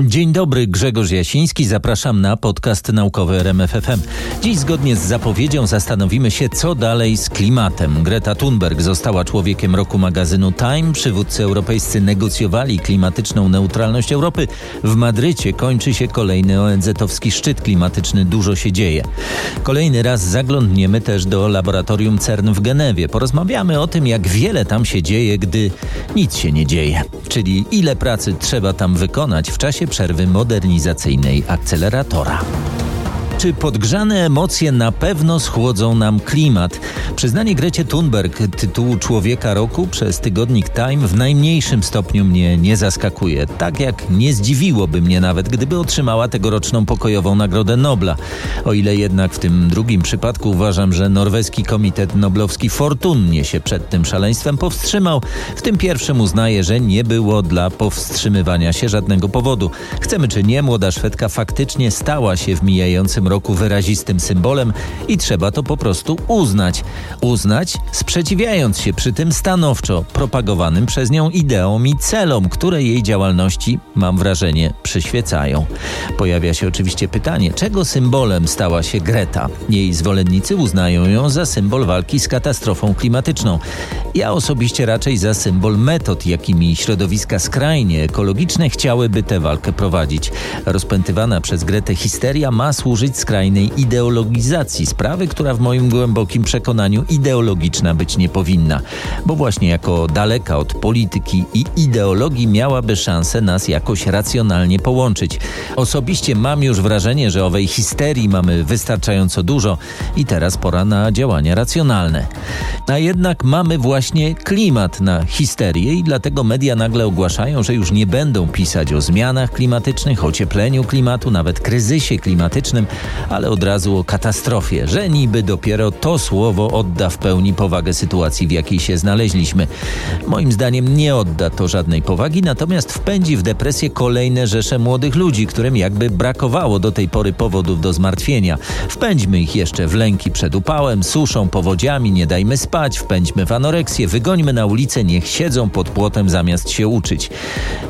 Dzień dobry, Grzegorz Jasiński. Zapraszam na podcast naukowy RMFFM. Dziś zgodnie z zapowiedzią zastanowimy się, co dalej z klimatem. Greta Thunberg została człowiekiem roku magazynu Time. Przywódcy europejscy negocjowali klimatyczną neutralność Europy. W Madrycie kończy się kolejny ONZ-owski szczyt klimatyczny. Dużo się dzieje. Kolejny raz zaglądniemy też do laboratorium CERN w Genewie. Porozmawiamy o tym, jak wiele tam się dzieje, gdy nic się nie dzieje. Czyli ile pracy trzeba tam wykonać w czasie przerwy modernizacyjnej akceleratora. Czy podgrzane emocje na pewno schłodzą nam klimat? Przyznanie Grecie Thunberg tytułu Człowieka Roku przez tygodnik Time w najmniejszym stopniu mnie nie zaskakuje. Tak jak nie zdziwiłoby mnie nawet, gdyby otrzymała tegoroczną pokojową Nagrodę Nobla. O ile jednak w tym drugim przypadku uważam, że norweski Komitet Noblowski fortunnie się przed tym szaleństwem powstrzymał, w tym pierwszym uznaję, że nie było dla powstrzymywania się żadnego powodu. Chcemy czy nie, młoda Szwedka faktycznie stała się w mijającym roku wyrazistym symbolem i trzeba to po prostu uznać. Uznać, sprzeciwiając się przy tym stanowczo propagowanym przez nią ideom i celom, które jej działalności, mam wrażenie, przyświecają. Pojawia się oczywiście pytanie, czego symbolem stała się Greta? Jej zwolennicy uznają ją za symbol walki z katastrofą klimatyczną. Ja osobiście raczej za symbol metod, jakimi środowiska skrajnie ekologiczne chciałyby tę walkę prowadzić. Rozpętywana przez Gretę histeria ma służyć skrajnej ideologizacji sprawy, która w moim głębokim przekonaniu ideologiczna być nie powinna, bo właśnie jako daleka od polityki i ideologii miałaby szansę nas jakoś racjonalnie połączyć. Osobiście mam już wrażenie, że owej histerii mamy wystarczająco dużo i teraz pora na działania racjonalne. A jednak mamy właśnie klimat na histerię i dlatego media nagle ogłaszają, że już nie będą pisać o zmianach klimatycznych, ociepleniu klimatu, nawet kryzysie klimatycznym, ale od razu o katastrofie, że niby dopiero to słowo odda w pełni powagę sytuacji, w jakiej się znaleźliśmy. Moim zdaniem nie odda to żadnej powagi, natomiast wpędzi w depresję kolejne rzesze młodych ludzi, którym jakby brakowało do tej pory powodów do zmartwienia. Wpędźmy ich jeszcze w lęki przed upałem, suszą, powodziami, nie dajmy spać, wpędźmy w anoreksję, wygońmy na ulicę, niech siedzą pod płotem zamiast się uczyć.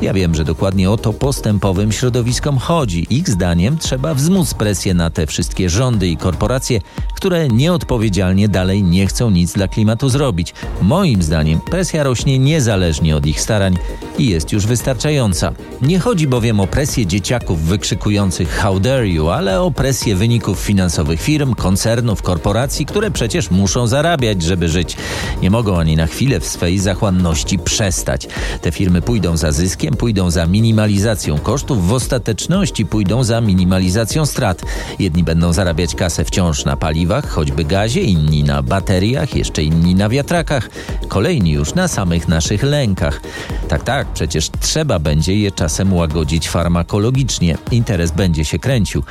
Ja wiem, że dokładnie o to postępowym środowiskom chodzi. Ich zdaniem trzeba wzmóc presję na te wszystkie rządy i korporacje, które nieodpowiedzialnie dalej nie chcą nic dla klimatu zrobić. Moim zdaniem presja rośnie niezależnie od ich starań i jest już wystarczająca. Nie chodzi bowiem o presję dzieciaków wykrzykujących how dare you, ale o presję wyników finansowych firm, koncernów, korporacji, które przecież muszą zarabiać, żeby żyć. Nie mogą ani na chwilę w swej zachłanności przestać. Te firmy pójdą za zyskiem, pójdą za minimalizacją kosztów, w ostateczności pójdą za minimalizacją strat. Jedni będą zarabiać kasę wciąż na paliwach, choćby gazie, inni na bateriach, jeszcze inni na wiatrakach, kolejni już na samych naszych lękach. Tak, tak, przecież trzeba będzie je czasem łagodzić farmakologicznie. Interes będzie się kręcił.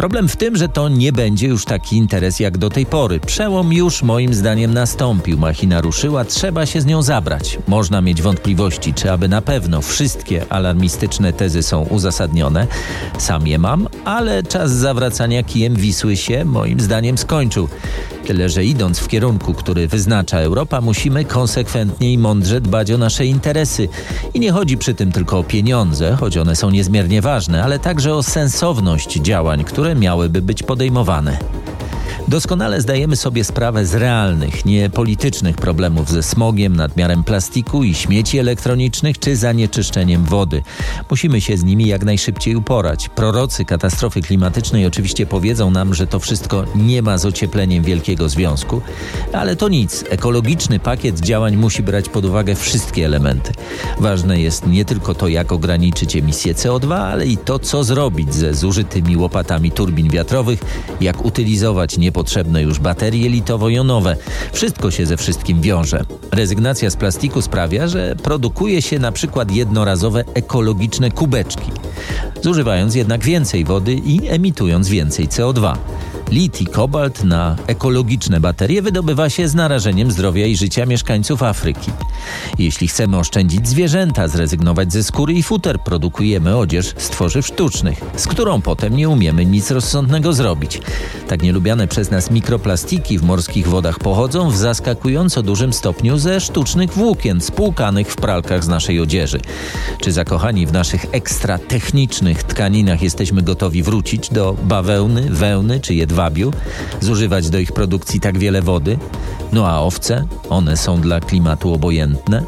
Problem w tym, że to nie będzie już taki interes jak do tej pory. Przełom już moim zdaniem nastąpił. Machina ruszyła, trzeba się z nią zabrać. Można mieć wątpliwości, czy aby na pewno wszystkie alarmistyczne tezy są uzasadnione. Sam je mam, ale czas zawracania kijem Wisły się moim zdaniem skończył. Tyle, że idąc w kierunku, który wyznacza Europa, musimy konsekwentnie i mądrze dbać o nasze interesy. I nie chodzi przy tym tylko o pieniądze, choć one są niezmiernie ważne, ale także o sensowność działań, które miałyby być podejmowane. Doskonale zdajemy sobie sprawę z realnych, nie politycznych problemów ze smogiem, nadmiarem plastiku i śmieci elektronicznych czy zanieczyszczeniem wody. Musimy się z nimi jak najszybciej uporać. Prorocy katastrofy klimatycznej oczywiście powiedzą nam, że to wszystko nie ma z ociepleniem wielkiego związku, ale to nic. Ekologiczny pakiet działań musi brać pod uwagę wszystkie elementy. Ważne jest nie tylko to, jak ograniczyć emisję CO2, ale i to, co zrobić ze zużytymi łopatami turbin wiatrowych, jak utylizować nie niepotrzebne już baterie litowo-jonowe. Wszystko się ze wszystkim wiąże. Rezygnacja z plastiku sprawia, że produkuje się na przykład jednorazowe ekologiczne kubeczki, zużywając jednak więcej wody i emitując więcej CO2 lit i kobalt na ekologiczne baterie wydobywa się z narażeniem zdrowia i życia mieszkańców Afryki. Jeśli chcemy oszczędzić zwierzęta, zrezygnować ze skóry i futer, produkujemy odzież z tworzyw sztucznych, z którą potem nie umiemy nic rozsądnego zrobić. Tak nielubiane przez nas mikroplastiki w morskich wodach pochodzą w zaskakująco dużym stopniu ze sztucznych włókien spłukanych w pralkach z naszej odzieży. Czy zakochani w naszych ekstra technicznych tkaninach jesteśmy gotowi wrócić do bawełny, wełny czy jedwabiu? Jedwabiu, zużywać do ich produkcji tak wiele wody? No a owce? One są dla klimatu obojętne?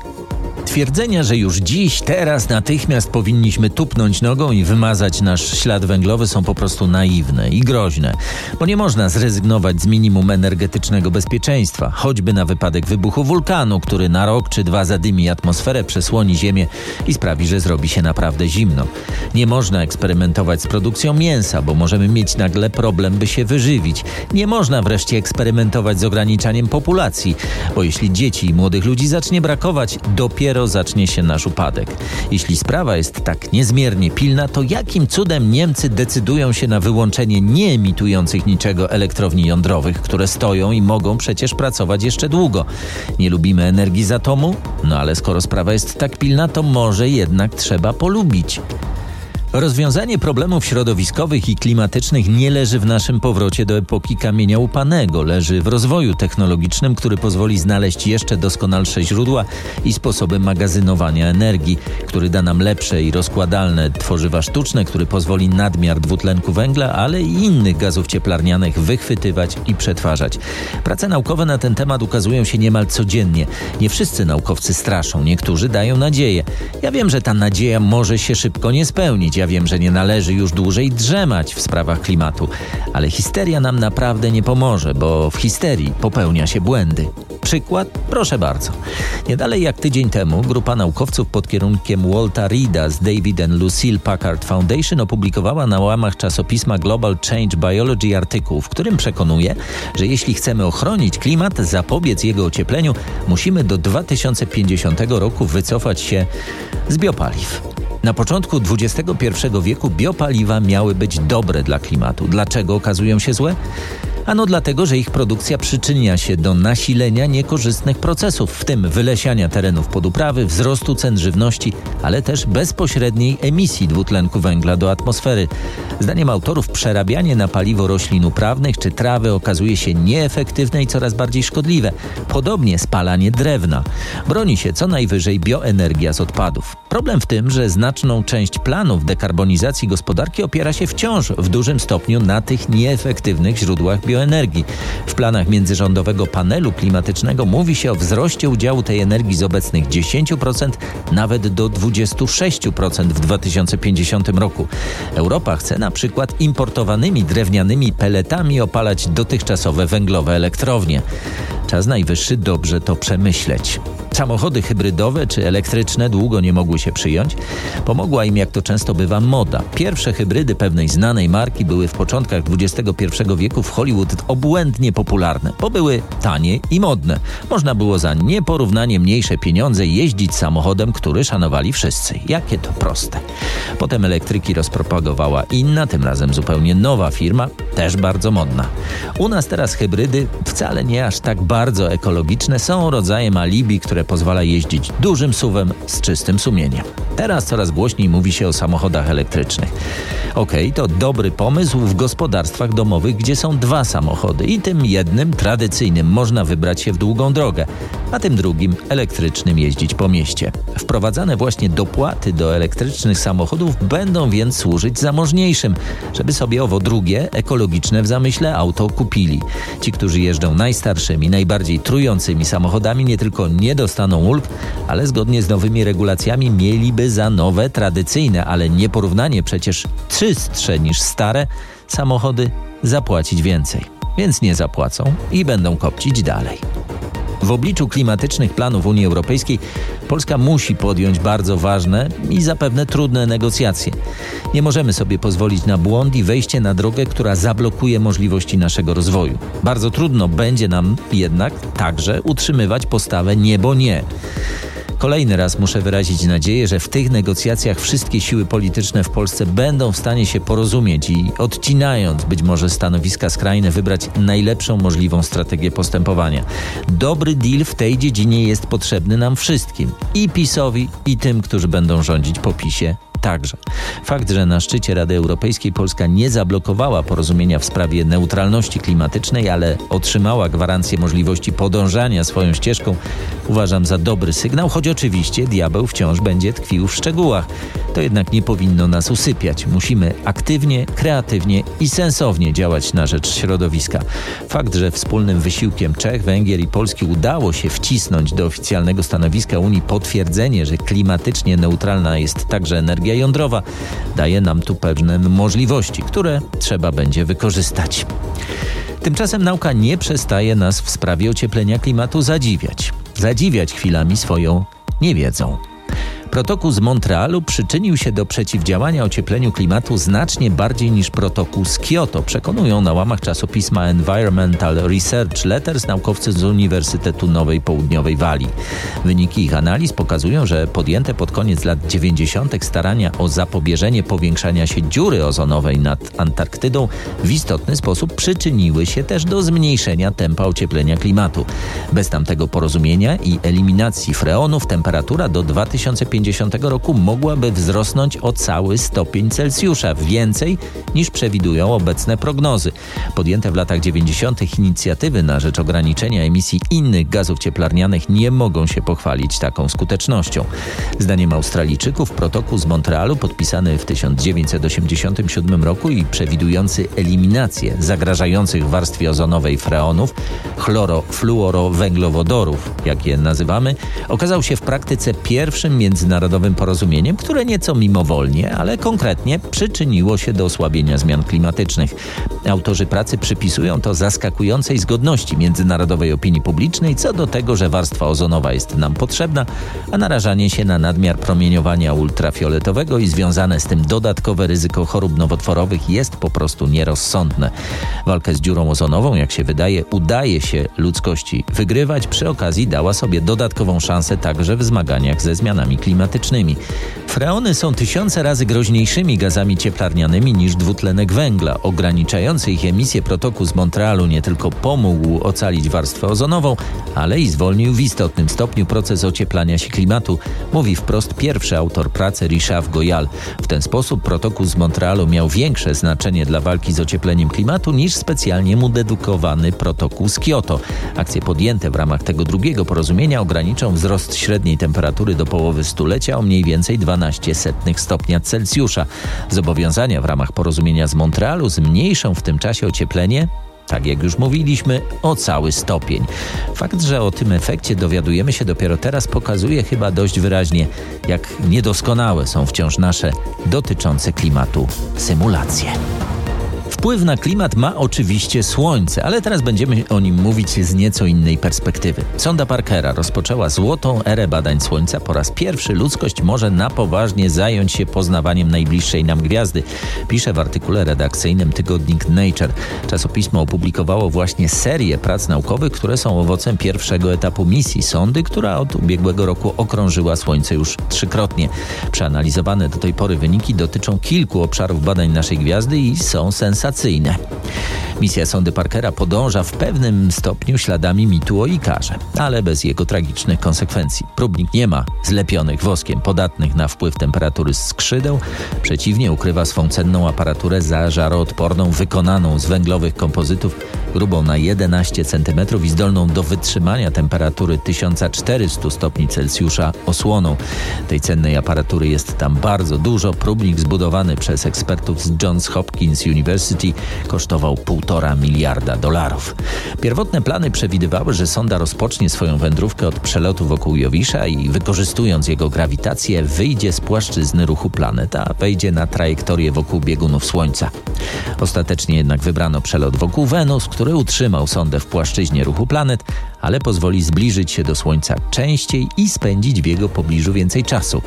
Twierdzenia, że już dziś, teraz, natychmiast powinniśmy tupnąć nogą i wymazać nasz ślad węglowy są po prostu naiwne i groźne, bo nie można zrezygnować z minimum energetycznego bezpieczeństwa, choćby na wypadek wybuchu wulkanu, który na rok czy dwa zadymi atmosferę, przesłoni Ziemię i sprawi, że zrobi się naprawdę zimno. Nie można eksperymentować z produkcją mięsa, bo możemy mieć nagle problem, by się wyżywić. Nie można wreszcie eksperymentować z ograniczaniem populacji, bo jeśli dzieci i młodych ludzi zacznie brakować, dopiero dopiero zacznie się nasz upadek. Jeśli sprawa jest tak niezmiernie pilna, to jakim cudem Niemcy decydują się na wyłączenie nieemitujących niczego elektrowni jądrowych, które stoją i mogą przecież pracować jeszcze długo? Nie lubimy energii z atomu? No ale skoro sprawa jest tak pilna, to może jednak trzeba polubić. Rozwiązanie problemów środowiskowych i klimatycznych nie leży w naszym powrocie do epoki kamienia upanego, leży w rozwoju technologicznym, który pozwoli znaleźć jeszcze doskonalsze źródła i sposoby magazynowania energii, który da nam lepsze i rozkładalne tworzywa sztuczne, który pozwoli nadmiar dwutlenku węgla, ale i innych gazów cieplarnianych wychwytywać i przetwarzać. Prace naukowe na ten temat ukazują się niemal codziennie. Nie wszyscy naukowcy straszą, niektórzy dają nadzieję. Ja wiem, że ta nadzieja może się szybko nie spełnić. Ja wiem, że nie należy już dłużej drzemać w sprawach klimatu, ale histeria nam naprawdę nie pomoże, bo w histerii popełnia się błędy. Przykład? Proszę bardzo. Nie dalej jak tydzień temu grupa naukowców pod kierunkiem Walta Reeda z David and Lucille Packard Foundation opublikowała na łamach czasopisma Global Change Biology artykuł, w którym przekonuje, że jeśli chcemy ochronić klimat, zapobiec jego ociepleniu, musimy do 2050 roku wycofać się z biopaliw. Na początku XXI wieku biopaliwa miały być dobre dla klimatu. Dlaczego okazują się złe? Ano dlatego, że ich produkcja przyczynia się do nasilenia niekorzystnych procesów, w tym wylesiania terenów pod uprawy, wzrostu cen żywności, ale też bezpośredniej emisji dwutlenku węgla do atmosfery. Zdaniem autorów przerabianie na paliwo roślin uprawnych czy trawy okazuje się nieefektywne i coraz bardziej szkodliwe. Podobnie spalanie drewna. Broni się co najwyżej bioenergia z odpadów. Problem w tym, że znaczną część planów dekarbonizacji gospodarki opiera się wciąż w dużym stopniu na tych nieefektywnych źródłach bioenergii bioenergii. W planach międzyrządowego panelu klimatycznego mówi się o wzroście udziału tej energii z obecnych 10% nawet do 26% w 2050 roku. Europa chce na przykład importowanymi drewnianymi peletami opalać dotychczasowe węglowe elektrownie. Czas najwyższy dobrze to przemyśleć. Samochody hybrydowe czy elektryczne długo nie mogły się przyjąć. Pomogła im, jak to często bywa, moda. Pierwsze hybrydy pewnej znanej marki były w początkach XXI wieku w Hollywood obłędnie popularne, bo były tanie i modne. Można było za nieporównanie mniejsze pieniądze jeździć samochodem, który szanowali wszyscy. Jakie to proste. Potem elektryki rozpropagowała inna, tym razem zupełnie nowa firma, też bardzo modna. U nas teraz hybrydy, wcale nie aż tak bardzo ekologiczne, są rodzajem alibi, które pozwala jeździć dużym suwem z czystym sumieniem. Teraz coraz głośniej mówi się o samochodach elektrycznych. Okej, okay, to dobry pomysł w gospodarstwach domowych, gdzie są dwa samochody i tym jednym, tradycyjnym, można wybrać się w długą drogę, a tym drugim, elektrycznym, jeździć po mieście. Wprowadzane właśnie dopłaty do elektrycznych samochodów będą więc służyć zamożniejszym, żeby sobie owo drugie, ekologiczne w zamyśle auto kupili. Ci, którzy jeżdżą najstarszymi, najbardziej trującymi samochodami, nie tylko nie dostaną ulg, ale zgodnie z nowymi regulacjami mieliby za nowe, tradycyjne, ale nieporównanie przecież czystsze niż stare samochody zapłacić więcej. Więc nie zapłacą i będą kopcić dalej. W obliczu klimatycznych planów Unii Europejskiej Polska musi podjąć bardzo ważne i zapewne trudne negocjacje. Nie możemy sobie pozwolić na błąd i wejście na drogę, która zablokuje możliwości naszego rozwoju. Bardzo trudno będzie nam jednak także utrzymywać postawę niebo nie. Kolejny raz muszę wyrazić nadzieję, że w tych negocjacjach wszystkie siły polityczne w Polsce będą w stanie się porozumieć i odcinając być może stanowiska skrajne, wybrać najlepszą możliwą strategię postępowania. Dobry deal w tej dziedzinie jest potrzebny nam wszystkim i PiSowi, i tym, którzy będą rządzić po PiSie także. Fakt, że na szczycie Rady Europejskiej Polska nie zablokowała porozumienia w sprawie neutralności klimatycznej, ale otrzymała gwarancję możliwości podążania swoją ścieżką, uważam za dobry sygnał, choć oczywiście diabeł wciąż będzie tkwił w szczegółach. To jednak nie powinno nas usypiać. Musimy aktywnie, kreatywnie i sensownie działać na rzecz środowiska. Fakt, że wspólnym wysiłkiem Czech, Węgier i Polski udało się wcisnąć do oficjalnego stanowiska Unii potwierdzenie, że klimatycznie neutralna jest także energia jądrowa daje nam tu pewne możliwości, które trzeba będzie wykorzystać. Tymczasem nauka nie przestaje nas w sprawie ocieplenia klimatu zadziwiać. Zadziwiać chwilami swoją niewiedzą. Protokół z Montrealu przyczynił się do przeciwdziałania ociepleniu klimatu znacznie bardziej niż protokół z Kyoto, przekonują na łamach czasopisma Environmental Research Letters naukowcy z Uniwersytetu Nowej Południowej Walii. Wyniki ich analiz pokazują, że podjęte pod koniec lat 90. starania o zapobieżenie powiększania się dziury ozonowej nad Antarktydą w istotny sposób przyczyniły się też do zmniejszenia tempa ocieplenia klimatu. Bez tamtego porozumienia i eliminacji freonów temperatura do 2050 2050 roku mogłaby wzrosnąć o cały stopień Celsjusza, więcej niż przewidują obecne prognozy. Podjęte w latach 90. inicjatywy na rzecz ograniczenia emisji innych gazów cieplarnianych nie mogą się pochwalić taką skutecznością. Zdaniem Australijczyków protokół z Montrealu podpisany w 1987 roku i przewidujący eliminację zagrażających warstwie ozonowej freonów, chlorofluorowęglowodorów, jak je nazywamy, okazał się w praktyce pierwszym międzynarodowym międzynarodowym porozumieniem, które nieco mimowolnie, ale konkretnie przyczyniło się do osłabienia zmian klimatycznych. Autorzy pracy przypisują to zaskakującej zgodności międzynarodowej opinii publicznej co do tego, że warstwa ozonowa jest nam potrzebna, a narażanie się na nadmiar promieniowania ultrafioletowego i związane z tym dodatkowe ryzyko chorób nowotworowych jest po prostu nierozsądne. Walkę z dziurą ozonową, jak się wydaje, udaje się ludzkości wygrywać. Przy okazji dała sobie dodatkową szansę także w zmaganiach ze zmianami klimatycznymi klimatycznymi. Freony są tysiące razy groźniejszymi gazami cieplarnianymi niż dwutlenek węgla. Ograniczający ich emisję protokół z Montrealu nie tylko pomógł ocalić warstwę ozonową, ale i zwolnił w istotnym stopniu proces ocieplania się klimatu, mówi wprost pierwszy autor pracy Richard Goyal. W ten sposób protokół z Montrealu miał większe znaczenie dla walki z ociepleniem klimatu niż specjalnie mu dedykowany protokół z Kyoto. Akcje podjęte w ramach tego drugiego porozumienia ograniczą wzrost średniej temperatury do połowy stulecia o mniej więcej 12 setnych stopnia Celsjusza. Zobowiązania w ramach porozumienia z Montrealu zmniejszą w tym czasie ocieplenie tak jak już mówiliśmy, o cały stopień. Fakt, że o tym efekcie dowiadujemy się dopiero teraz, pokazuje chyba dość wyraźnie, jak niedoskonałe są wciąż nasze dotyczące klimatu symulacje. Wpływ na klimat ma oczywiście Słońce, ale teraz będziemy o nim mówić z nieco innej perspektywy. Sonda Parkera rozpoczęła złotą erę badań Słońca. Po raz pierwszy ludzkość może na poważnie zająć się poznawaniem najbliższej nam gwiazdy. Pisze w artykule redakcyjnym tygodnik Nature. Czasopismo opublikowało właśnie serię prac naukowych, które są owocem pierwszego etapu misji sondy, która od ubiegłego roku okrążyła Słońce już trzykrotnie. Przeanalizowane do tej pory wyniki dotyczą kilku obszarów badań naszej gwiazdy i są sensacyjne Misja sondy Parkera podąża w pewnym stopniu śladami mitu o Ikarze, ale bez jego tragicznych konsekwencji. Próbnik nie ma zlepionych woskiem podatnych na wpływ temperatury skrzydeł, przeciwnie ukrywa swą cenną aparaturę zażaroodporną wykonaną z węglowych kompozytów grubą na 11 cm i zdolną do wytrzymania temperatury 1400 stopni Celsjusza osłoną. Tej cennej aparatury jest tam bardzo dużo. Próbnik zbudowany przez ekspertów z Johns Hopkins University kosztował 1,5 miliarda dolarów. Pierwotne plany przewidywały, że sonda rozpocznie swoją wędrówkę od przelotu wokół Jowisza i wykorzystując jego grawitację wyjdzie z płaszczyzny ruchu planeta, wejdzie na trajektorię wokół biegunów Słońca. Ostatecznie jednak wybrano przelot wokół Wenus, który utrzymał sondę w płaszczyźnie ruchu planet, ale pozwoli zbliżyć się do Słońca częściej i spędzić w jego pobliżu więcej czasu.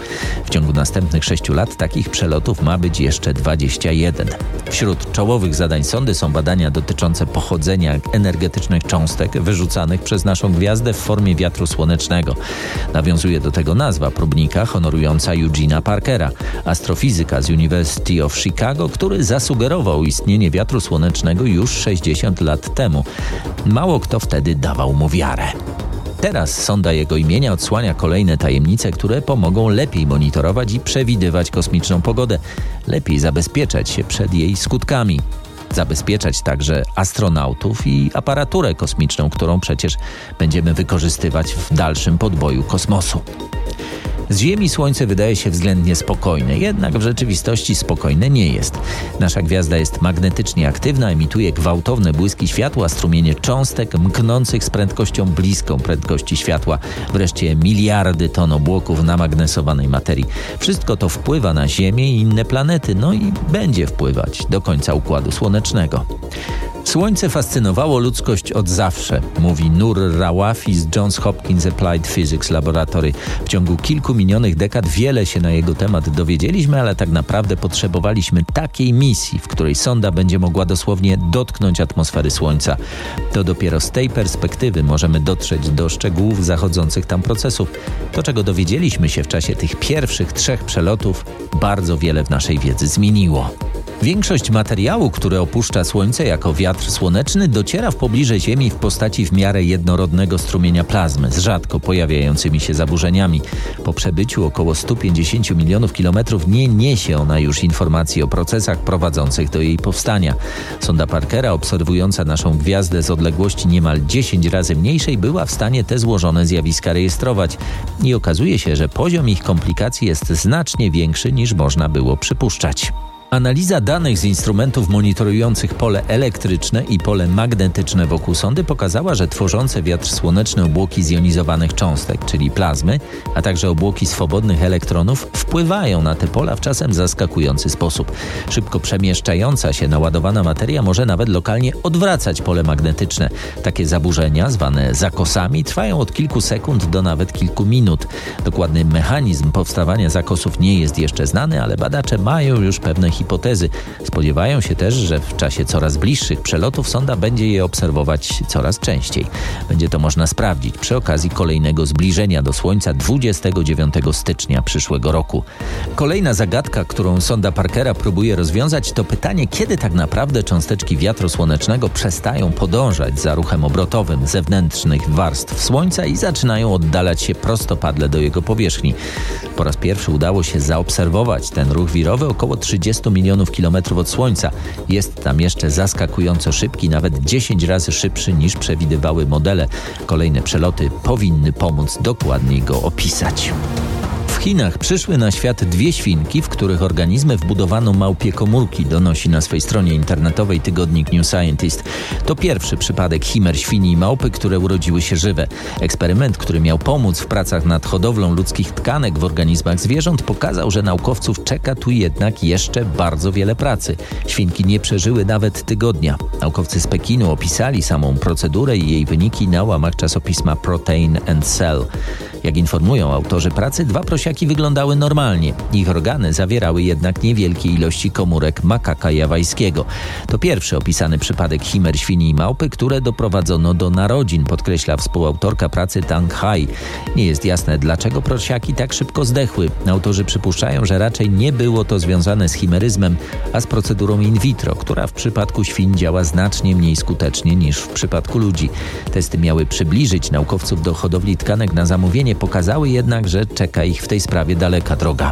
W ciągu następnych sześciu lat takich przelotów ma być jeszcze 21. Wśród czołowych zadań sondy są badania dotyczące pochodzenia energetycznych cząstek wyrzucanych przez naszą gwiazdę w formie wiatru słonecznego. Nawiązuje do tego nazwa próbnika honorująca Eugena Parkera, astrofizyka z University of Chicago, który zasugerował istnienie wiatru słonecznego już 60 lat temu. Mało kto wtedy dawał mu wiarę. Teraz sonda jego imienia odsłania kolejne tajemnice, które pomogą lepiej monitorować i przewidywać kosmiczną pogodę, lepiej zabezpieczać się przed jej skutkami. Zabezpieczać także astronautów i aparaturę kosmiczną, którą przecież będziemy wykorzystywać w dalszym podboju kosmosu. Z Ziemi Słońce wydaje się względnie spokojne, jednak w rzeczywistości spokojne nie jest. Nasza gwiazda jest magnetycznie aktywna, emituje gwałtowne błyski światła, strumienie cząstek mknących z prędkością bliską prędkości światła, wreszcie miliardy ton obłoków namagnesowanej materii. Wszystko to wpływa na Ziemię i inne planety, no i będzie wpływać do końca Układu Słonecznego. Słońce fascynowało ludzkość od zawsze, mówi Nur Rawafi z Johns Hopkins Applied Physics Laboratory. W ciągu kilku minionych dekad wiele się na jego temat dowiedzieliśmy, ale tak naprawdę potrzebowaliśmy takiej misji, w której sonda będzie mogła dosłownie dotknąć atmosfery Słońca. To dopiero z tej perspektywy możemy dotrzeć do szczegółów zachodzących tam procesów. To, czego dowiedzieliśmy się w czasie tych pierwszych trzech przelotów, bardzo wiele w naszej wiedzy zmieniło. Większość materiału, który opuszcza Słońce jako wiatr słoneczny, dociera w pobliże Ziemi w postaci w miarę jednorodnego strumienia plazmy z rzadko pojawiającymi się zaburzeniami. Po przebyciu około 150 milionów kilometrów nie niesie ona już informacji o procesach prowadzących do jej powstania. Sonda Parkera, obserwująca naszą gwiazdę z odległości niemal 10 razy mniejszej, była w stanie te złożone zjawiska rejestrować. I okazuje się, że poziom ich komplikacji jest znacznie większy niż można było przypuszczać. Analiza danych z instrumentów monitorujących pole elektryczne i pole magnetyczne wokół sondy pokazała, że tworzące wiatr słoneczny obłoki zjonizowanych cząstek, czyli plazmy, a także obłoki swobodnych elektronów wpływają na te pola w czasem zaskakujący sposób. Szybko przemieszczająca się naładowana materia może nawet lokalnie odwracać pole magnetyczne. Takie zaburzenia, zwane zakosami, trwają od kilku sekund do nawet kilku minut. Dokładny mechanizm powstawania zakosów nie jest jeszcze znany, ale badacze mają już pewne hipotezy. Spodziewają się też, że w czasie coraz bliższych przelotów sonda będzie je obserwować coraz częściej. Będzie to można sprawdzić przy okazji kolejnego zbliżenia do Słońca 29 stycznia przyszłego roku. Kolejna zagadka, którą sonda Parkera próbuje rozwiązać, to pytanie, kiedy tak naprawdę cząsteczki wiatru słonecznego przestają podążać za ruchem obrotowym zewnętrznych warstw Słońca i zaczynają oddalać się prostopadle do jego powierzchni. Po raz pierwszy udało się zaobserwować ten ruch wirowy około 30 milionów kilometrów od Słońca. Jest tam jeszcze zaskakująco szybki, nawet 10 razy szybszy niż przewidywały modele. Kolejne przeloty powinny pomóc dokładniej go opisać. Chinach przyszły na świat dwie świnki, w których organizmy wbudowano małpie komórki, donosi na swej stronie internetowej tygodnik New Scientist. To pierwszy przypadek chimer świni i małpy, które urodziły się żywe. Eksperyment, który miał pomóc w pracach nad hodowlą ludzkich tkanek w organizmach zwierząt, pokazał, że naukowców czeka tu jednak jeszcze bardzo wiele pracy. Świnki nie przeżyły nawet tygodnia. Naukowcy z Pekinu opisali samą procedurę i jej wyniki na łamach czasopisma Protein and Cell. Jak informują autorzy pracy, dwa prosiaki wyglądały normalnie. Ich organy zawierały jednak niewielkie ilości komórek makaka jawajskiego. To pierwszy opisany przypadek chimer świni i małpy, które doprowadzono do narodzin, podkreśla współautorka pracy Tang Hai. Nie jest jasne, dlaczego prosiaki tak szybko zdechły. Autorzy przypuszczają, że raczej nie było to związane z chimeryzmem, a z procedurą in vitro, która w przypadku świń działa znacznie mniej skutecznie niż w przypadku ludzi. Testy miały przybliżyć naukowców do hodowli tkanek na zamówienie pokazały jednak, że czeka ich w tej sprawie daleka droga.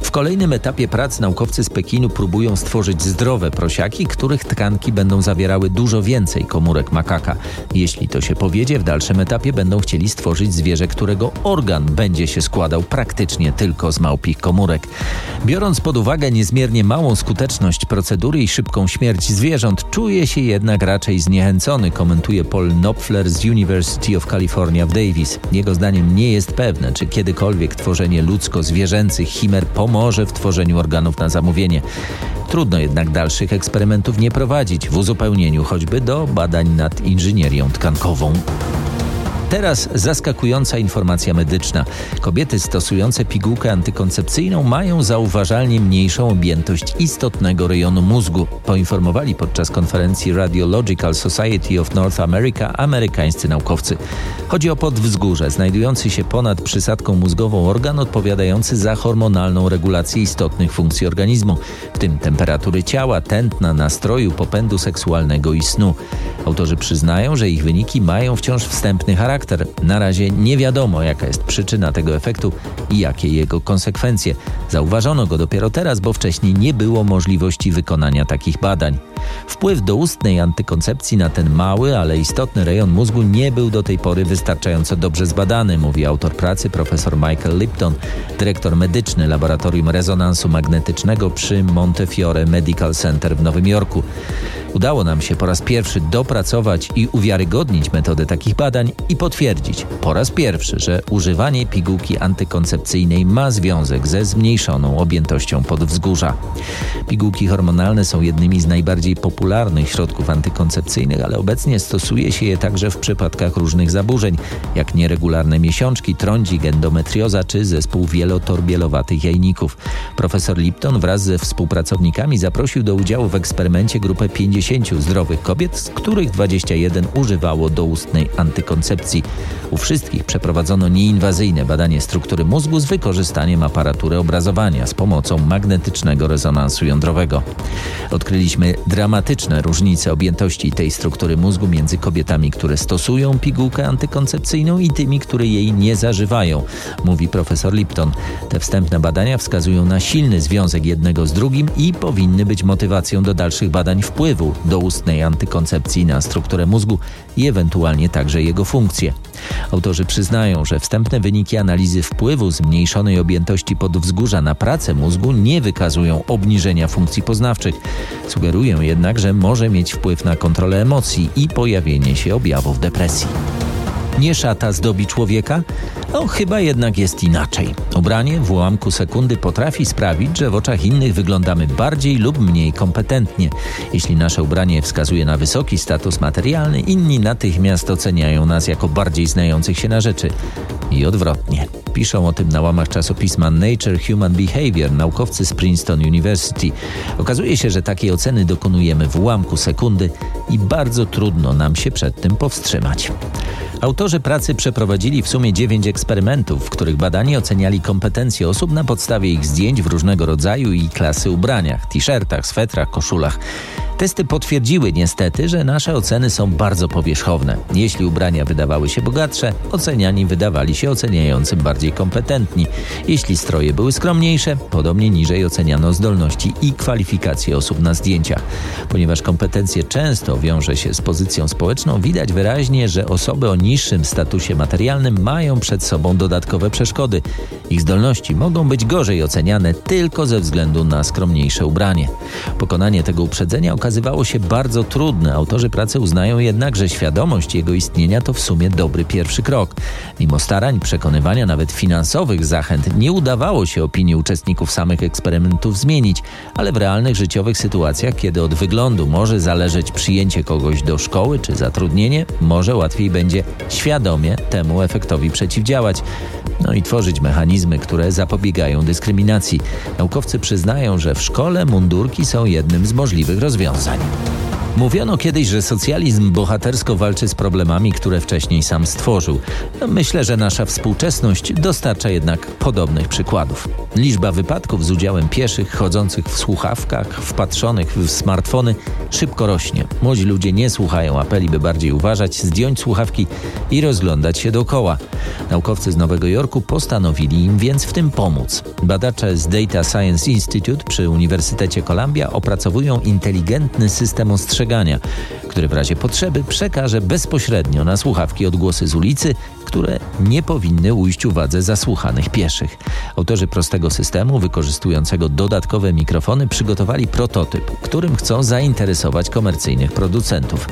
W kolejnym etapie prac naukowcy z Pekinu próbują stworzyć zdrowe prosiaki, których tkanki będą zawierały dużo więcej komórek makaka. Jeśli to się powiedzie, w dalszym etapie będą chcieli stworzyć zwierzę, którego organ będzie się składał praktycznie tylko z małpich komórek. Biorąc pod uwagę niezmiernie małą skuteczność procedury i szybką śmierć zwierząt, czuje się jednak raczej zniechęcony, komentuje Paul Knopfler z University of California w Davis. Jego zdaniem nie jest pewne, czy kiedykolwiek tworzenie ludzko-zwierzęcych chimer pomoże w tworzeniu organów na zamówienie. Trudno jednak dalszych eksperymentów nie prowadzić w uzupełnieniu choćby do badań nad inżynierią tkankową. Teraz zaskakująca informacja medyczna. Kobiety stosujące pigułkę antykoncepcyjną mają zauważalnie mniejszą objętość istotnego rejonu mózgu, poinformowali podczas konferencji Radiological Society of North America amerykańscy naukowcy. Chodzi o podwzgórze, znajdujący się ponad przysadką mózgową organ odpowiadający za hormonalną regulację istotnych funkcji organizmu, w tym temperatury ciała, tętna, nastroju, popędu seksualnego i snu. Autorzy przyznają, że ich wyniki mają wciąż wstępny charakter. Na razie nie wiadomo, jaka jest przyczyna tego efektu i jakie jego konsekwencje. Zauważono go dopiero teraz, bo wcześniej nie było możliwości wykonania takich badań. Wpływ doustnej antykoncepcji na ten mały, ale istotny rejon mózgu nie był do tej pory wystarczająco dobrze zbadany, mówi autor pracy profesor Michael Lipton, dyrektor medyczny Laboratorium Rezonansu Magnetycznego przy Montefiore Medical Center w Nowym Jorku. Udało nam się po raz pierwszy dopracować i uwiarygodnić metodę takich badań i potwierdzić po raz pierwszy, że używanie pigułki antykoncepcyjnej ma związek ze zmniejszoną objętością podwzgórza. Pigułki hormonalne są jednymi z najbardziej popularnych środków antykoncepcyjnych, ale obecnie stosuje się je także w przypadkach różnych zaburzeń, jak nieregularne miesiączki, trądzik, endometrioza czy zespół wielotorbielowatych jajników. Profesor Lipton wraz ze współpracownikami zaprosił do udziału w eksperymencie grupę 50 zdrowych kobiet, z których 21 używało doustnej antykoncepcji. U wszystkich przeprowadzono nieinwazyjne badanie struktury mózgu z wykorzystaniem aparatury obrazowania z pomocą magnetycznego rezonansu jądrowego. Odkryliśmy dramatyczne różnice objętości tej struktury mózgu między kobietami, które stosują pigułkę antykoncepcyjną i tymi, które jej nie zażywają, mówi profesor Lipton. Te wstępne badania wskazują na silny związek jednego z drugim i powinny być motywacją do dalszych badań wpływu doustnej antykoncepcji na strukturę mózgu i ewentualnie także jego funkcje. Autorzy przyznają, że wstępne wyniki analizy wpływu zmniejszonej objętości podwzgórza na pracę mózgu nie wykazują obniżenia funkcji poznawczych. Sugerują jednak, że może mieć wpływ na kontrolę emocji i pojawienie się objawów depresji. Nie szata zdobi człowieka? No, chyba jednak jest inaczej. Ubranie w ułamku sekundy potrafi sprawić, że w oczach innych wyglądamy bardziej lub mniej kompetentnie. Jeśli nasze ubranie wskazuje na wysoki status materialny, inni natychmiast oceniają nas jako bardziej znających się na rzeczy. I odwrotnie. Piszą o tym na łamach czasopisma Nature Human Behavior naukowcy z Princeton University. Okazuje się, że takiej oceny dokonujemy w ułamku sekundy i bardzo trudno nam się przed tym powstrzymać. Autorzy pracy przeprowadzili w sumie dziewięć eksperymentów, w których badani oceniali kompetencje osób na podstawie ich zdjęć w różnego rodzaju i klasy ubraniach, t-shirtach, swetrach, koszulach. Testy potwierdziły niestety, że nasze oceny są bardzo powierzchowne. Jeśli ubrania wydawały się bogatsze, oceniani wydawali się oceniającym bardziej kompetentni. Jeśli stroje były skromniejsze, podobnie niżej oceniano zdolności i kwalifikacje osób na zdjęciach. Ponieważ kompetencje często wiąże się z pozycją społeczną, widać wyraźnie, że osoby o niższym statusie materialnym mają przed sobą dodatkowe przeszkody. Ich zdolności mogą być gorzej oceniane tylko ze względu na skromniejsze ubranie. Pokonanie tego uprzedzenia okazało okazywało się bardzo trudne. Autorzy pracy uznają jednak, że świadomość jego istnienia to w sumie dobry pierwszy krok. Mimo starań przekonywania nawet finansowych zachęt nie udawało się opinii uczestników samych eksperymentów zmienić, ale w realnych życiowych sytuacjach, kiedy od wyglądu może zależeć przyjęcie kogoś do szkoły czy zatrudnienie, może łatwiej będzie świadomie temu efektowi przeciwdziałać. No i tworzyć mechanizmy, które zapobiegają dyskryminacji. Naukowcy przyznają, że w szkole mundurki są jednym z możliwych rozwiązań. sein. Mówiono kiedyś, że socjalizm bohatersko walczy z problemami, które wcześniej sam stworzył. Myślę, że nasza współczesność dostarcza jednak podobnych przykładów. Liczba wypadków z udziałem pieszych chodzących w słuchawkach, wpatrzonych w smartfony szybko rośnie. Młodzi ludzie nie słuchają apeli, by bardziej uważać, zdjąć słuchawki i rozglądać się dookoła. Naukowcy z Nowego Jorku postanowili im więc w tym pomóc. Badacze z Data Science Institute przy Uniwersytecie Columbia opracowują inteligentny system ostrzegania ostrzegania, który w razie potrzeby przekaże bezpośrednio na słuchawki odgłosy z ulicy, które nie powinny ujść uwadze zasłuchanych pieszych. Autorzy prostego systemu, wykorzystującego dodatkowe mikrofony, przygotowali prototyp, którym chcą zainteresować komercyjnych producentów.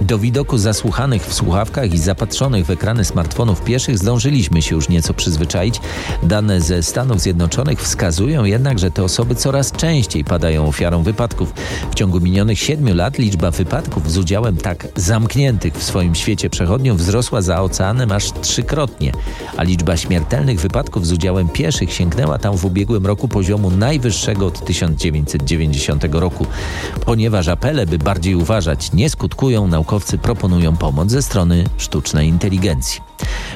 Do widoku zasłuchanych w słuchawkach i zapatrzonych w ekrany smartfonów pieszych zdążyliśmy się już nieco przyzwyczaić. Dane ze Stanów Zjednoczonych wskazują jednak, że te osoby coraz częściej padają ofiarą wypadków. W ciągu minionych siedmiu lat liczba wypadków z udziałem tak zamkniętych w swoim świecie przechodniów wzrosła za oceanem aż trzykrotnie, a liczba śmiertelnych wypadków z udziałem pieszych sięgnęła tam w ubiegłym roku poziomu najwyższego od 1990 roku. Ponieważ apele, by bardziej uważać, nie skutkują, naukowcy proponują pomoc ze strony sztucznej inteligencji.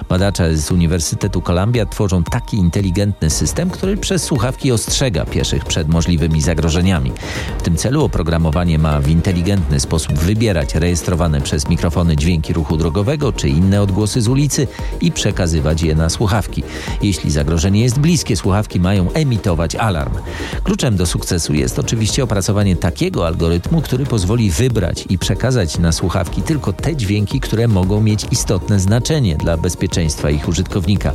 Badacze z Uniwersytetu Columbia tworzą taki inteligentny system, który przez słuchawki ostrzega pieszych przed możliwymi zagrożeniami. W tym celu oprogramowanie ma w inteligentny sposób wybierać rejestrowane przez mikrofony dźwięki ruchu drogowego czy inne odgłosy z ulicy i przekazywać je na słuchawki. Jeśli zagrożenie jest bliskie, słuchawki mają emitować alarm. Kluczem do sukcesu jest oczywiście opracowanie takiego algorytmu, który pozwoli wybrać i przekazać na słuchawki tylko te dźwięki, które mogą mieć istotne znaczenie dla bezpieczeństwa ich użytkownika.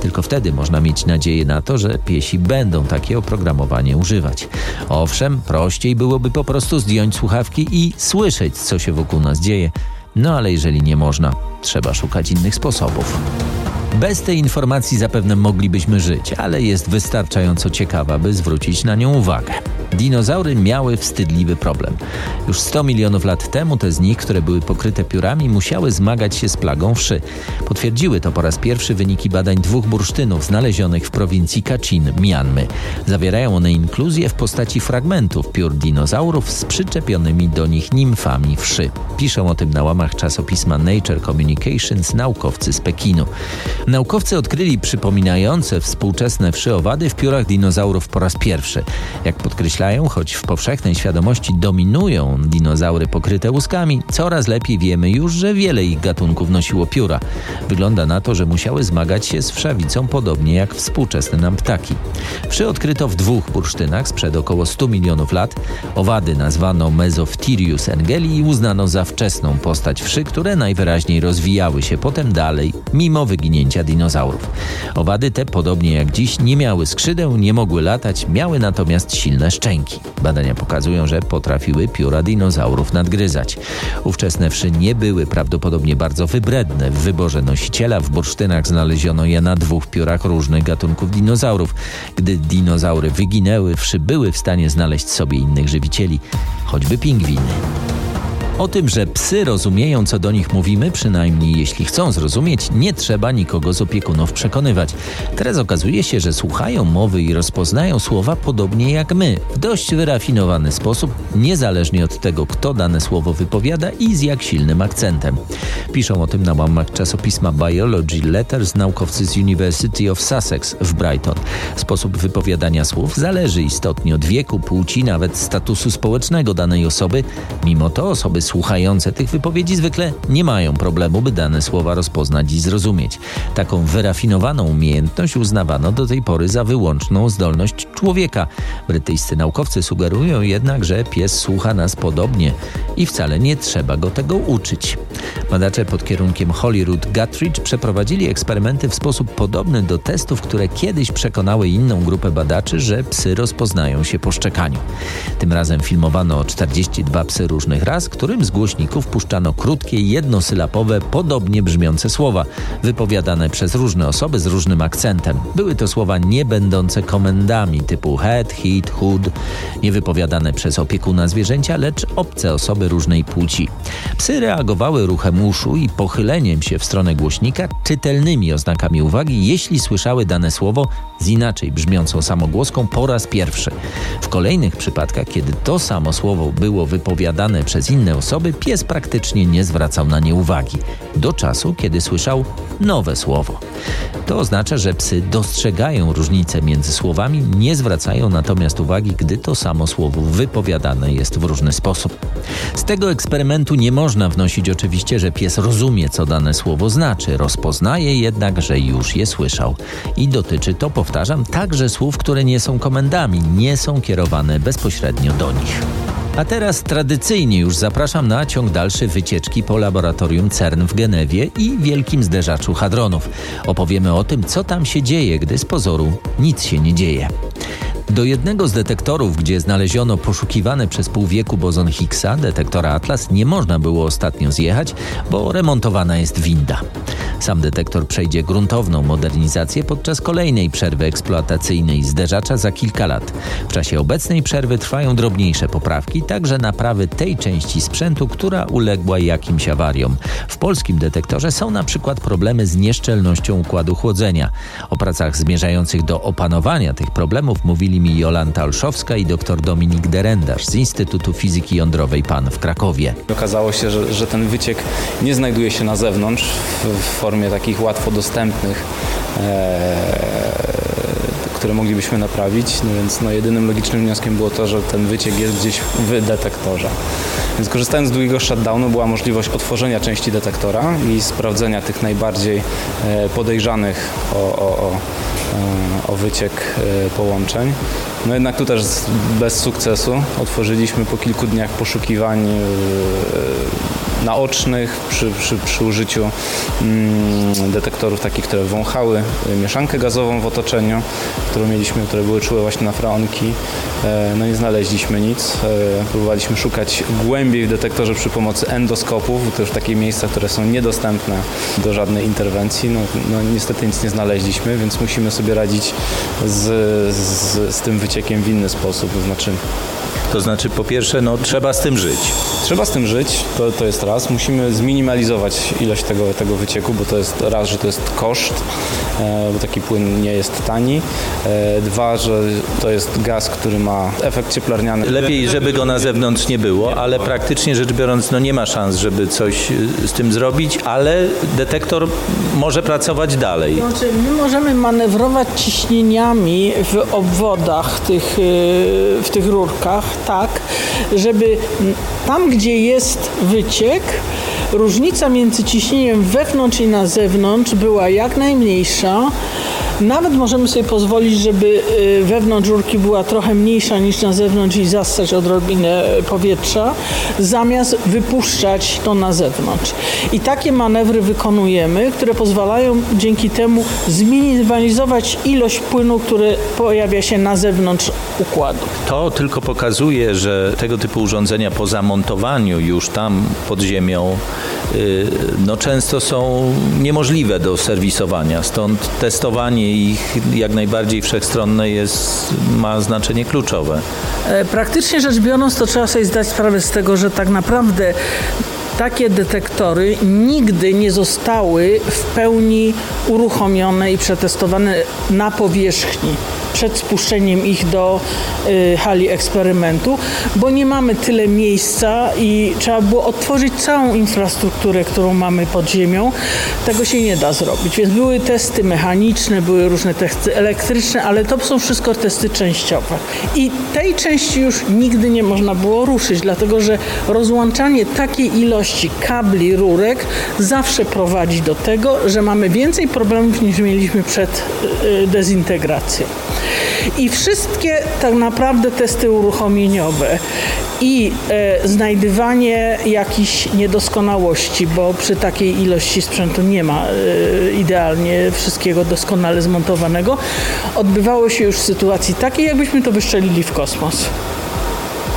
Tylko wtedy można mieć nadzieję na to, że piesi będą takie oprogramowanie używać. Owszem, prościej byłoby po prostu zdjąć słuchawki i słyszeć, co się wokół nas dzieje. No ale jeżeli nie można, trzeba szukać innych sposobów. Bez tej informacji zapewne moglibyśmy żyć, ale jest wystarczająco ciekawa, by zwrócić na nią uwagę. Dinozaury miały wstydliwy problem. Już 100 milionów lat temu te z nich, które były pokryte piórami, musiały zmagać się z plagą wszy. Potwierdziły to po raz pierwszy wyniki badań dwóch bursztynów znalezionych w prowincji Kachin, Mianmy. Zawierają one inkluzję w postaci fragmentów piór dinozaurów z przyczepionymi do nich nimfami wszy. Piszą o tym na łamach czasopisma Nature Communications naukowcy z Pekinu. Naukowcy odkryli przypominające współczesne wszy owady w piórach dinozaurów po raz pierwszy. Jak choć w powszechnej świadomości dominują dinozaury pokryte łuskami, coraz lepiej wiemy już, że wiele ich gatunków nosiło pióra. Wygląda na to, że musiały zmagać się z wszawicą podobnie jak współczesne nam ptaki. Wszy odkryto w dwóch bursztynach sprzed około 100 milionów lat. Owady nazwano Mesophtirius engeli i uznano za wczesną postać wszy, które najwyraźniej rozwijały się potem dalej, mimo wyginięcia dinozaurów. Owady te, podobnie jak dziś, nie miały skrzydeł, nie mogły latać, miały natomiast silne szczęki. Badania pokazują, że potrafiły pióra dinozaurów nadgryzać. Ówczesne wszy nie były prawdopodobnie bardzo wybredne. W wyborze nosiciela w bursztynach znaleziono je na dwóch piórach różnych gatunków dinozaurów. Gdy dinozaury wyginęły, wszy były w stanie znaleźć sobie innych żywicieli, choćby pingwiny. O tym, że psy rozumieją, co do nich mówimy, przynajmniej jeśli chcą zrozumieć, nie trzeba nikogo z opiekunów przekonywać. Teraz okazuje się, że słuchają mowy i rozpoznają słowa podobnie jak my, w dość wyrafinowany sposób, niezależnie od tego, kto dane słowo wypowiada i z jak silnym akcentem. Piszą o tym na łamach czasopisma Biology Letters naukowcy z University of Sussex w Brighton. Sposób wypowiadania słów zależy istotnie od wieku, płci, nawet statusu społecznego danej osoby. Mimo to osoby słuchające tych wypowiedzi zwykle nie mają problemu, by dane słowa rozpoznać i zrozumieć. Taką wyrafinowaną umiejętność uznawano do tej pory za wyłączną zdolność człowieka. Brytyjscy naukowcy sugerują jednak, że pies słucha nas podobnie i wcale nie trzeba go tego uczyć. Badacze pod kierunkiem Holyrood Guthridge przeprowadzili eksperymenty w sposób podobny do testów, które kiedyś przekonały inną grupę badaczy, że psy rozpoznają się po szczekaniu. Tym razem filmowano 42 psy różnych ras, którym którym z głośników puszczano krótkie, jednosylabowe, podobnie brzmiące słowa, wypowiadane przez różne osoby z różnym akcentem. Były to słowa nie będące komendami typu head, hit, hood, nie wypowiadane przez opiekuna zwierzęcia, lecz obce osoby różnej płci. Psy reagowały ruchem uszu i pochyleniem się w stronę głośnika, czytelnymi oznakami uwagi, jeśli słyszały dane słowo z inaczej brzmiącą samogłoską po raz pierwszy. W kolejnych przypadkach, kiedy to samo słowo było wypowiadane przez inne osoby, pies praktycznie nie zwracał na nie uwagi, do czasu, kiedy słyszał nowe słowo. To oznacza, że psy dostrzegają różnice między słowami, nie zwracają natomiast uwagi, gdy to samo słowo wypowiadane jest w różny sposób. Z tego eksperymentu nie można wnosić oczywiście, że pies rozumie, co dane słowo znaczy, rozpoznaje jednak, że już je słyszał. I dotyczy to, powtarzam, także słów, które nie są komendami, nie są kierowane bezpośrednio do nich. A teraz tradycyjnie już zapraszam na ciąg dalszy wycieczki po laboratorium CERN w Genewie i wielkim zderzaczu hadronów. Opowiemy o tym, co tam się dzieje, gdy z pozoru nic się nie dzieje. Do jednego z detektorów, gdzie znaleziono poszukiwany przez pół wieku bozon Higgsa, detektora Atlas, nie można było ostatnio zjechać, bo remontowana jest winda. Sam detektor przejdzie gruntowną modernizację podczas kolejnej przerwy eksploatacyjnej zderzacza za kilka lat. W czasie obecnej przerwy trwają drobniejsze poprawki, także naprawy tej części sprzętu, która uległa jakimś awariom. W polskim detektorze są na przykład problemy z nieszczelnością układu chłodzenia. O pracach zmierzających do opanowania tych problemów mówili mi Jolanta Olszowska i dr Dominik Derendarz z Instytutu Fizyki Jądrowej PAN w Krakowie. Okazało się, że, że ten wyciek nie znajduje się na zewnątrz w, w formie takich łatwo dostępnych e, które moglibyśmy naprawić, no więc no, jedynym logicznym wnioskiem było to, że ten wyciek jest gdzieś w detektorze. Więc korzystając z długiego shutdownu była możliwość otworzenia części detektora i sprawdzenia tych najbardziej e, podejrzanych o, o, o, e, o wyciek e, połączeń. No jednak tu też bez sukcesu otworzyliśmy po kilku dniach poszukiwań naocznych przy, przy, przy użyciu mm, detektorów takich, które wąchały mieszankę gazową w otoczeniu, którą mieliśmy, które były czułe właśnie na freonki. E, no nie znaleźliśmy nic. E, próbowaliśmy szukać głębiej w detektorze przy pomocy endoskopów, to już takie miejsca, które są niedostępne do żadnej interwencji. No, no niestety nic nie znaleźliśmy, więc musimy sobie radzić z, z, z tym wyciekiem w inny sposób. To znaczy to znaczy, po pierwsze, no, trzeba z tym żyć. Trzeba z tym żyć, to, to jest raz. Musimy zminimalizować ilość tego, tego wycieku, bo to jest raz, że to jest koszt, e, bo taki płyn nie jest tani. E, dwa, że to jest gaz, który ma efekt cieplarniany. Lepiej, żeby go na zewnątrz nie było, ale praktycznie rzecz biorąc, no nie ma szans, żeby coś e, z tym zrobić, ale detektor może pracować dalej. Znaczy, my możemy manewrować ciśnieniami w obwodach tych, w tych rurkach, tak, żeby tam, gdzie jest wyciek, różnica między ciśnieniem wewnątrz i na zewnątrz była jak najmniejsza. Nawet możemy sobie pozwolić, żeby y, wewnątrz rurki była trochę mniejsza niż na zewnątrz i zastać odrobinę powietrza, zamiast wypuszczać to na zewnątrz. I takie manewry wykonujemy, które pozwalają dzięki temu zminimalizować ilość płynu, który pojawia się na zewnątrz układu. To tylko pokazuje, że tego typu urządzenia po zamontowaniu już tam pod ziemią no często są niemożliwe do serwisowania. Stąd testowanie ich jak najbardziej wszechstronne jest, ma znaczenie kluczowe. E, praktycznie rzecz biorąc, to trzeba sobie zdać sprawę z tego, że tak naprawdę takie detektory nigdy nie zostały w pełni uruchomione i przetestowane na powierzchni przed spuszczeniem ich do y, hali eksperymentu, bo nie mamy tyle miejsca i trzeba było otworzyć całą infrastrukturę, którą mamy pod ziemią. Tego się nie da zrobić. Więc były testy mechaniczne, były różne testy elektryczne, ale to są wszystko testy częściowe. I tej części już nigdy nie można było ruszyć, dlatego że rozłączanie takiej ilości kabli, rurek zawsze prowadzi do tego, że mamy więcej problemów niż mieliśmy przed y, dezintegracją. I wszystkie tak naprawdę testy uruchomieniowe i e, znajdywanie jakichś niedoskonałości, bo przy takiej ilości sprzętu nie ma e, idealnie wszystkiego doskonale zmontowanego, odbywało się już w sytuacji takiej, jakbyśmy to wyszczelili w kosmos.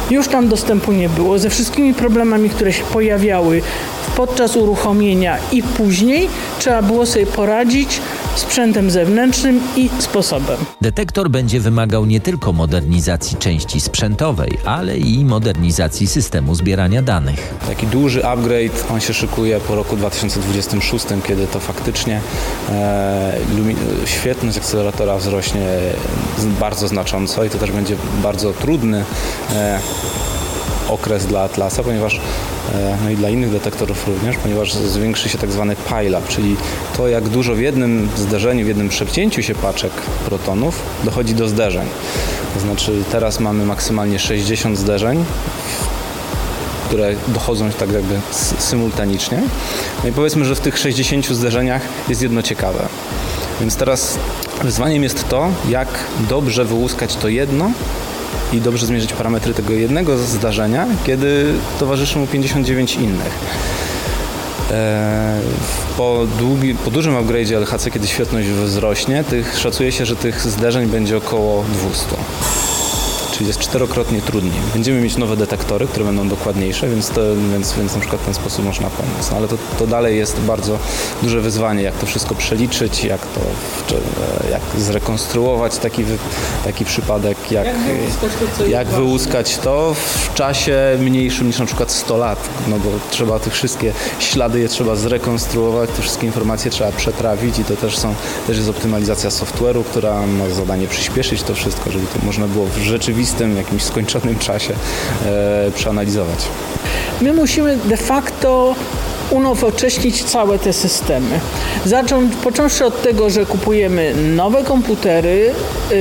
Już tam dostępu nie było. Ze wszystkimi problemami, które się pojawiały podczas uruchomienia i później, trzeba było sobie poradzić sprzętem zewnętrznym i sposobem. Detektor będzie wymagał nie tylko modernizacji części sprzętowej, ale i modernizacji systemu zbierania danych. Taki duży upgrade, on się szykuje po roku 2026, kiedy to faktycznie e, świetność akceleratora wzrośnie bardzo znacząco i to też będzie bardzo trudny e, okres dla Atlasa, ponieważ e, no i dla innych detektorów również, ponieważ zwiększy się tak zwany pile-up, czyli to jak dużo w jednym zderzeniu, w jednym przepcięciu się paczek protonów dochodzi do zderzeń. To znaczy teraz mamy maksymalnie 60 zderzeń, które dochodzą tak jakby symultanicznie. No i powiedzmy, że w tych 60 zderzeniach jest jedno ciekawe. Więc teraz wyzwaniem jest to, jak dobrze wyłuskać to jedno i dobrze zmierzyć parametry tego jednego zdarzenia, kiedy towarzyszy mu 59 innych. E, po, długi, po dużym upgrade'zie LHC, kiedy świetność wzrośnie, tych, szacuje się, że tych zderzeń będzie około 200 czyli jest czterokrotnie trudniej. Będziemy mieć nowe detektory, które będą dokładniejsze, więc, to, więc, więc na przykład w ten sposób można pomóc. No, ale to, to dalej jest bardzo duże wyzwanie, jak to wszystko przeliczyć, jak to jak zrekonstruować taki, taki przypadek, jak, jak, wyłuskać to, jak wyłuskać to w czasie mniejszym niż na przykład 100 lat, no bo trzeba te wszystkie ślady je trzeba zrekonstruować, te wszystkie informacje trzeba przetrawić i to też są, też jest optymalizacja software'u, która ma zadanie przyspieszyć to wszystko, żeby to można było w rzeczywistości rzeczywistym, jakimś skończonym czasie e, przeanalizować. My musimy de facto unowocześnić całe te systemy. Począwszy od tego, że kupujemy nowe komputery, yy,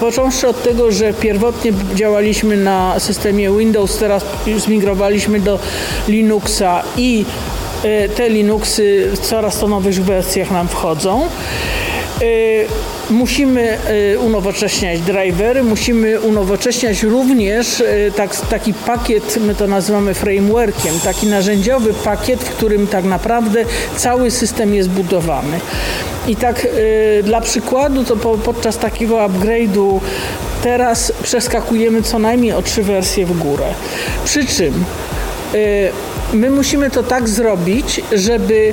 począwszy od tego, że pierwotnie działaliśmy na systemie Windows, teraz zmigrowaliśmy do Linuxa i yy, te Linuxy w coraz to nowych wersjach nam wchodzą. Yy, musimy y, unowocześniać drivery, musimy unowocześniać również y, tak, taki pakiet, my to nazywamy frameworkiem, taki narzędziowy pakiet, w którym tak naprawdę cały system jest budowany. I tak y, dla przykładu, to po, podczas takiego upgrade'u teraz przeskakujemy co najmniej o trzy wersje w górę. Przy czym my musimy to tak zrobić, żeby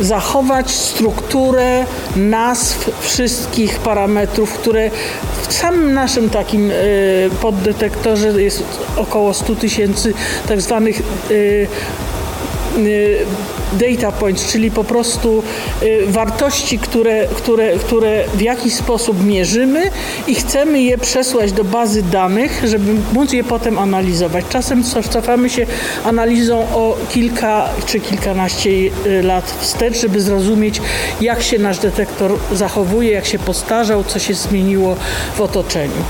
zachować strukturę nazw wszystkich parametrów, które w samym naszym takim y, poddetektorze jest około 100 tysięcy tak zwanych y, y, data points, czyli po prostu y, wartości, które, które, które w jakiś sposób mierzymy i chcemy je przesłać do bazy danych, żeby móc je potem analizować. Czasem cofamy się analizą o kilka czy kilkanaście y, lat wstecz, żeby zrozumieć, jak się nasz detektor zachowuje, jak się postarzał, co się zmieniło w otoczeniu.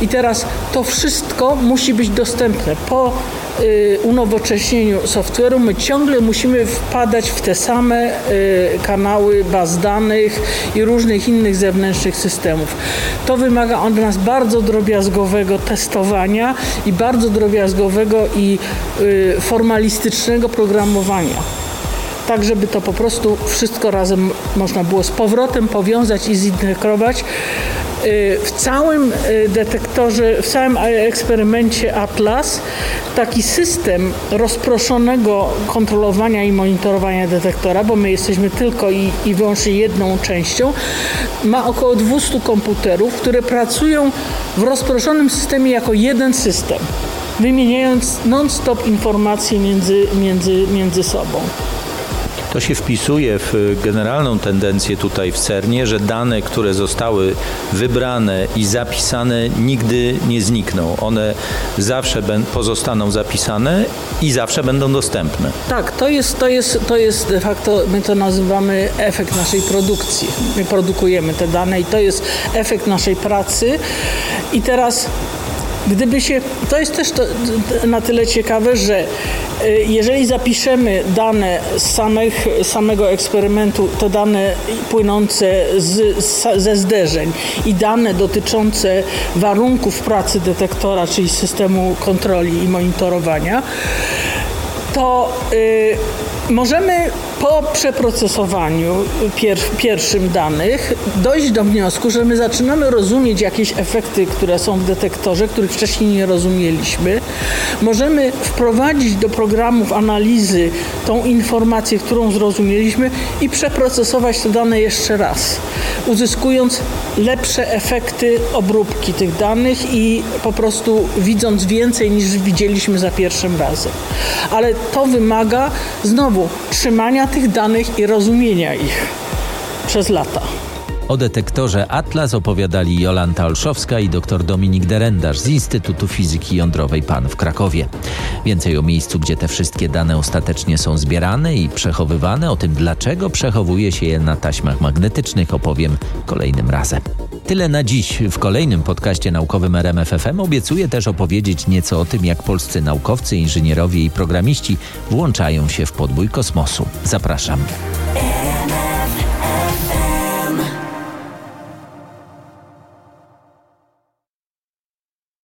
I teraz to wszystko musi być dostępne po y, unowocześnieniu software'u. My ciągle musimy wpadać w te same y, kanały baz danych i różnych innych zewnętrznych systemów. To wymaga od nas bardzo drobiazgowego testowania i bardzo drobiazgowego i y, formalistycznego programowania tak żeby to po prostu wszystko razem można było z powrotem powiązać i zintegrować w całym y, detektorze, w całym eksperymencie Atlas taki system rozproszonego kontrolowania i monitorowania detektora, bo my jesteśmy tylko i, i wyłącznie jedną częścią, ma około 200 komputerów, które pracują w rozproszonym systemie jako jeden system, wymieniając non-stop informacje między, między, między sobą. To się wpisuje w generalną tendencję tutaj w CERNie, że dane, które zostały wybrane i zapisane, nigdy nie znikną. One zawsze pozostaną zapisane i zawsze będą dostępne. Tak, to jest, to jest, to jest de facto, my to nazywamy efekt naszej produkcji. My produkujemy te dane i to jest efekt naszej pracy. I teraz Gdyby się, to jest też to, na tyle ciekawe, że y, jeżeli zapiszemy dane z samych, samego eksperymentu, te dane płynące z, ze zderzeń i dane dotyczące warunków pracy detektora, czyli systemu kontroli i monitorowania, to y, możemy po przeprocesowaniu pier pierwszym danych dojść do wniosku, że my zaczynamy rozumieć jakieś efekty, które są w detektorze, których wcześniej nie rozumieliśmy. Możemy wprowadzić do programów analizy tą informację, którą zrozumieliśmy i przeprocesować te dane jeszcze raz, uzyskując lepsze efekty obróbki tych danych i po prostu widząc więcej niż widzieliśmy za pierwszym razem. Ale to wymaga znowu trzymania tych danych i rozumienia ich przez lata. O detektorze Atlas opowiadali Jolanta Olszowska i dr Dominik Derendarz z Instytutu Fizyki Jądrowej PAN w Krakowie. Więcej o miejscu, gdzie te wszystkie dane ostatecznie są zbierane i przechowywane, o tym dlaczego przechowuje się je na taśmach magnetycznych opowiem kolejnym razem. Tyle na dziś. W kolejnym podcaście naukowym RMFFM obiecuję też opowiedzieć nieco o tym, jak polscy naukowcy, inżynierowie i programiści włączają się w podbój kosmosu. Zapraszam.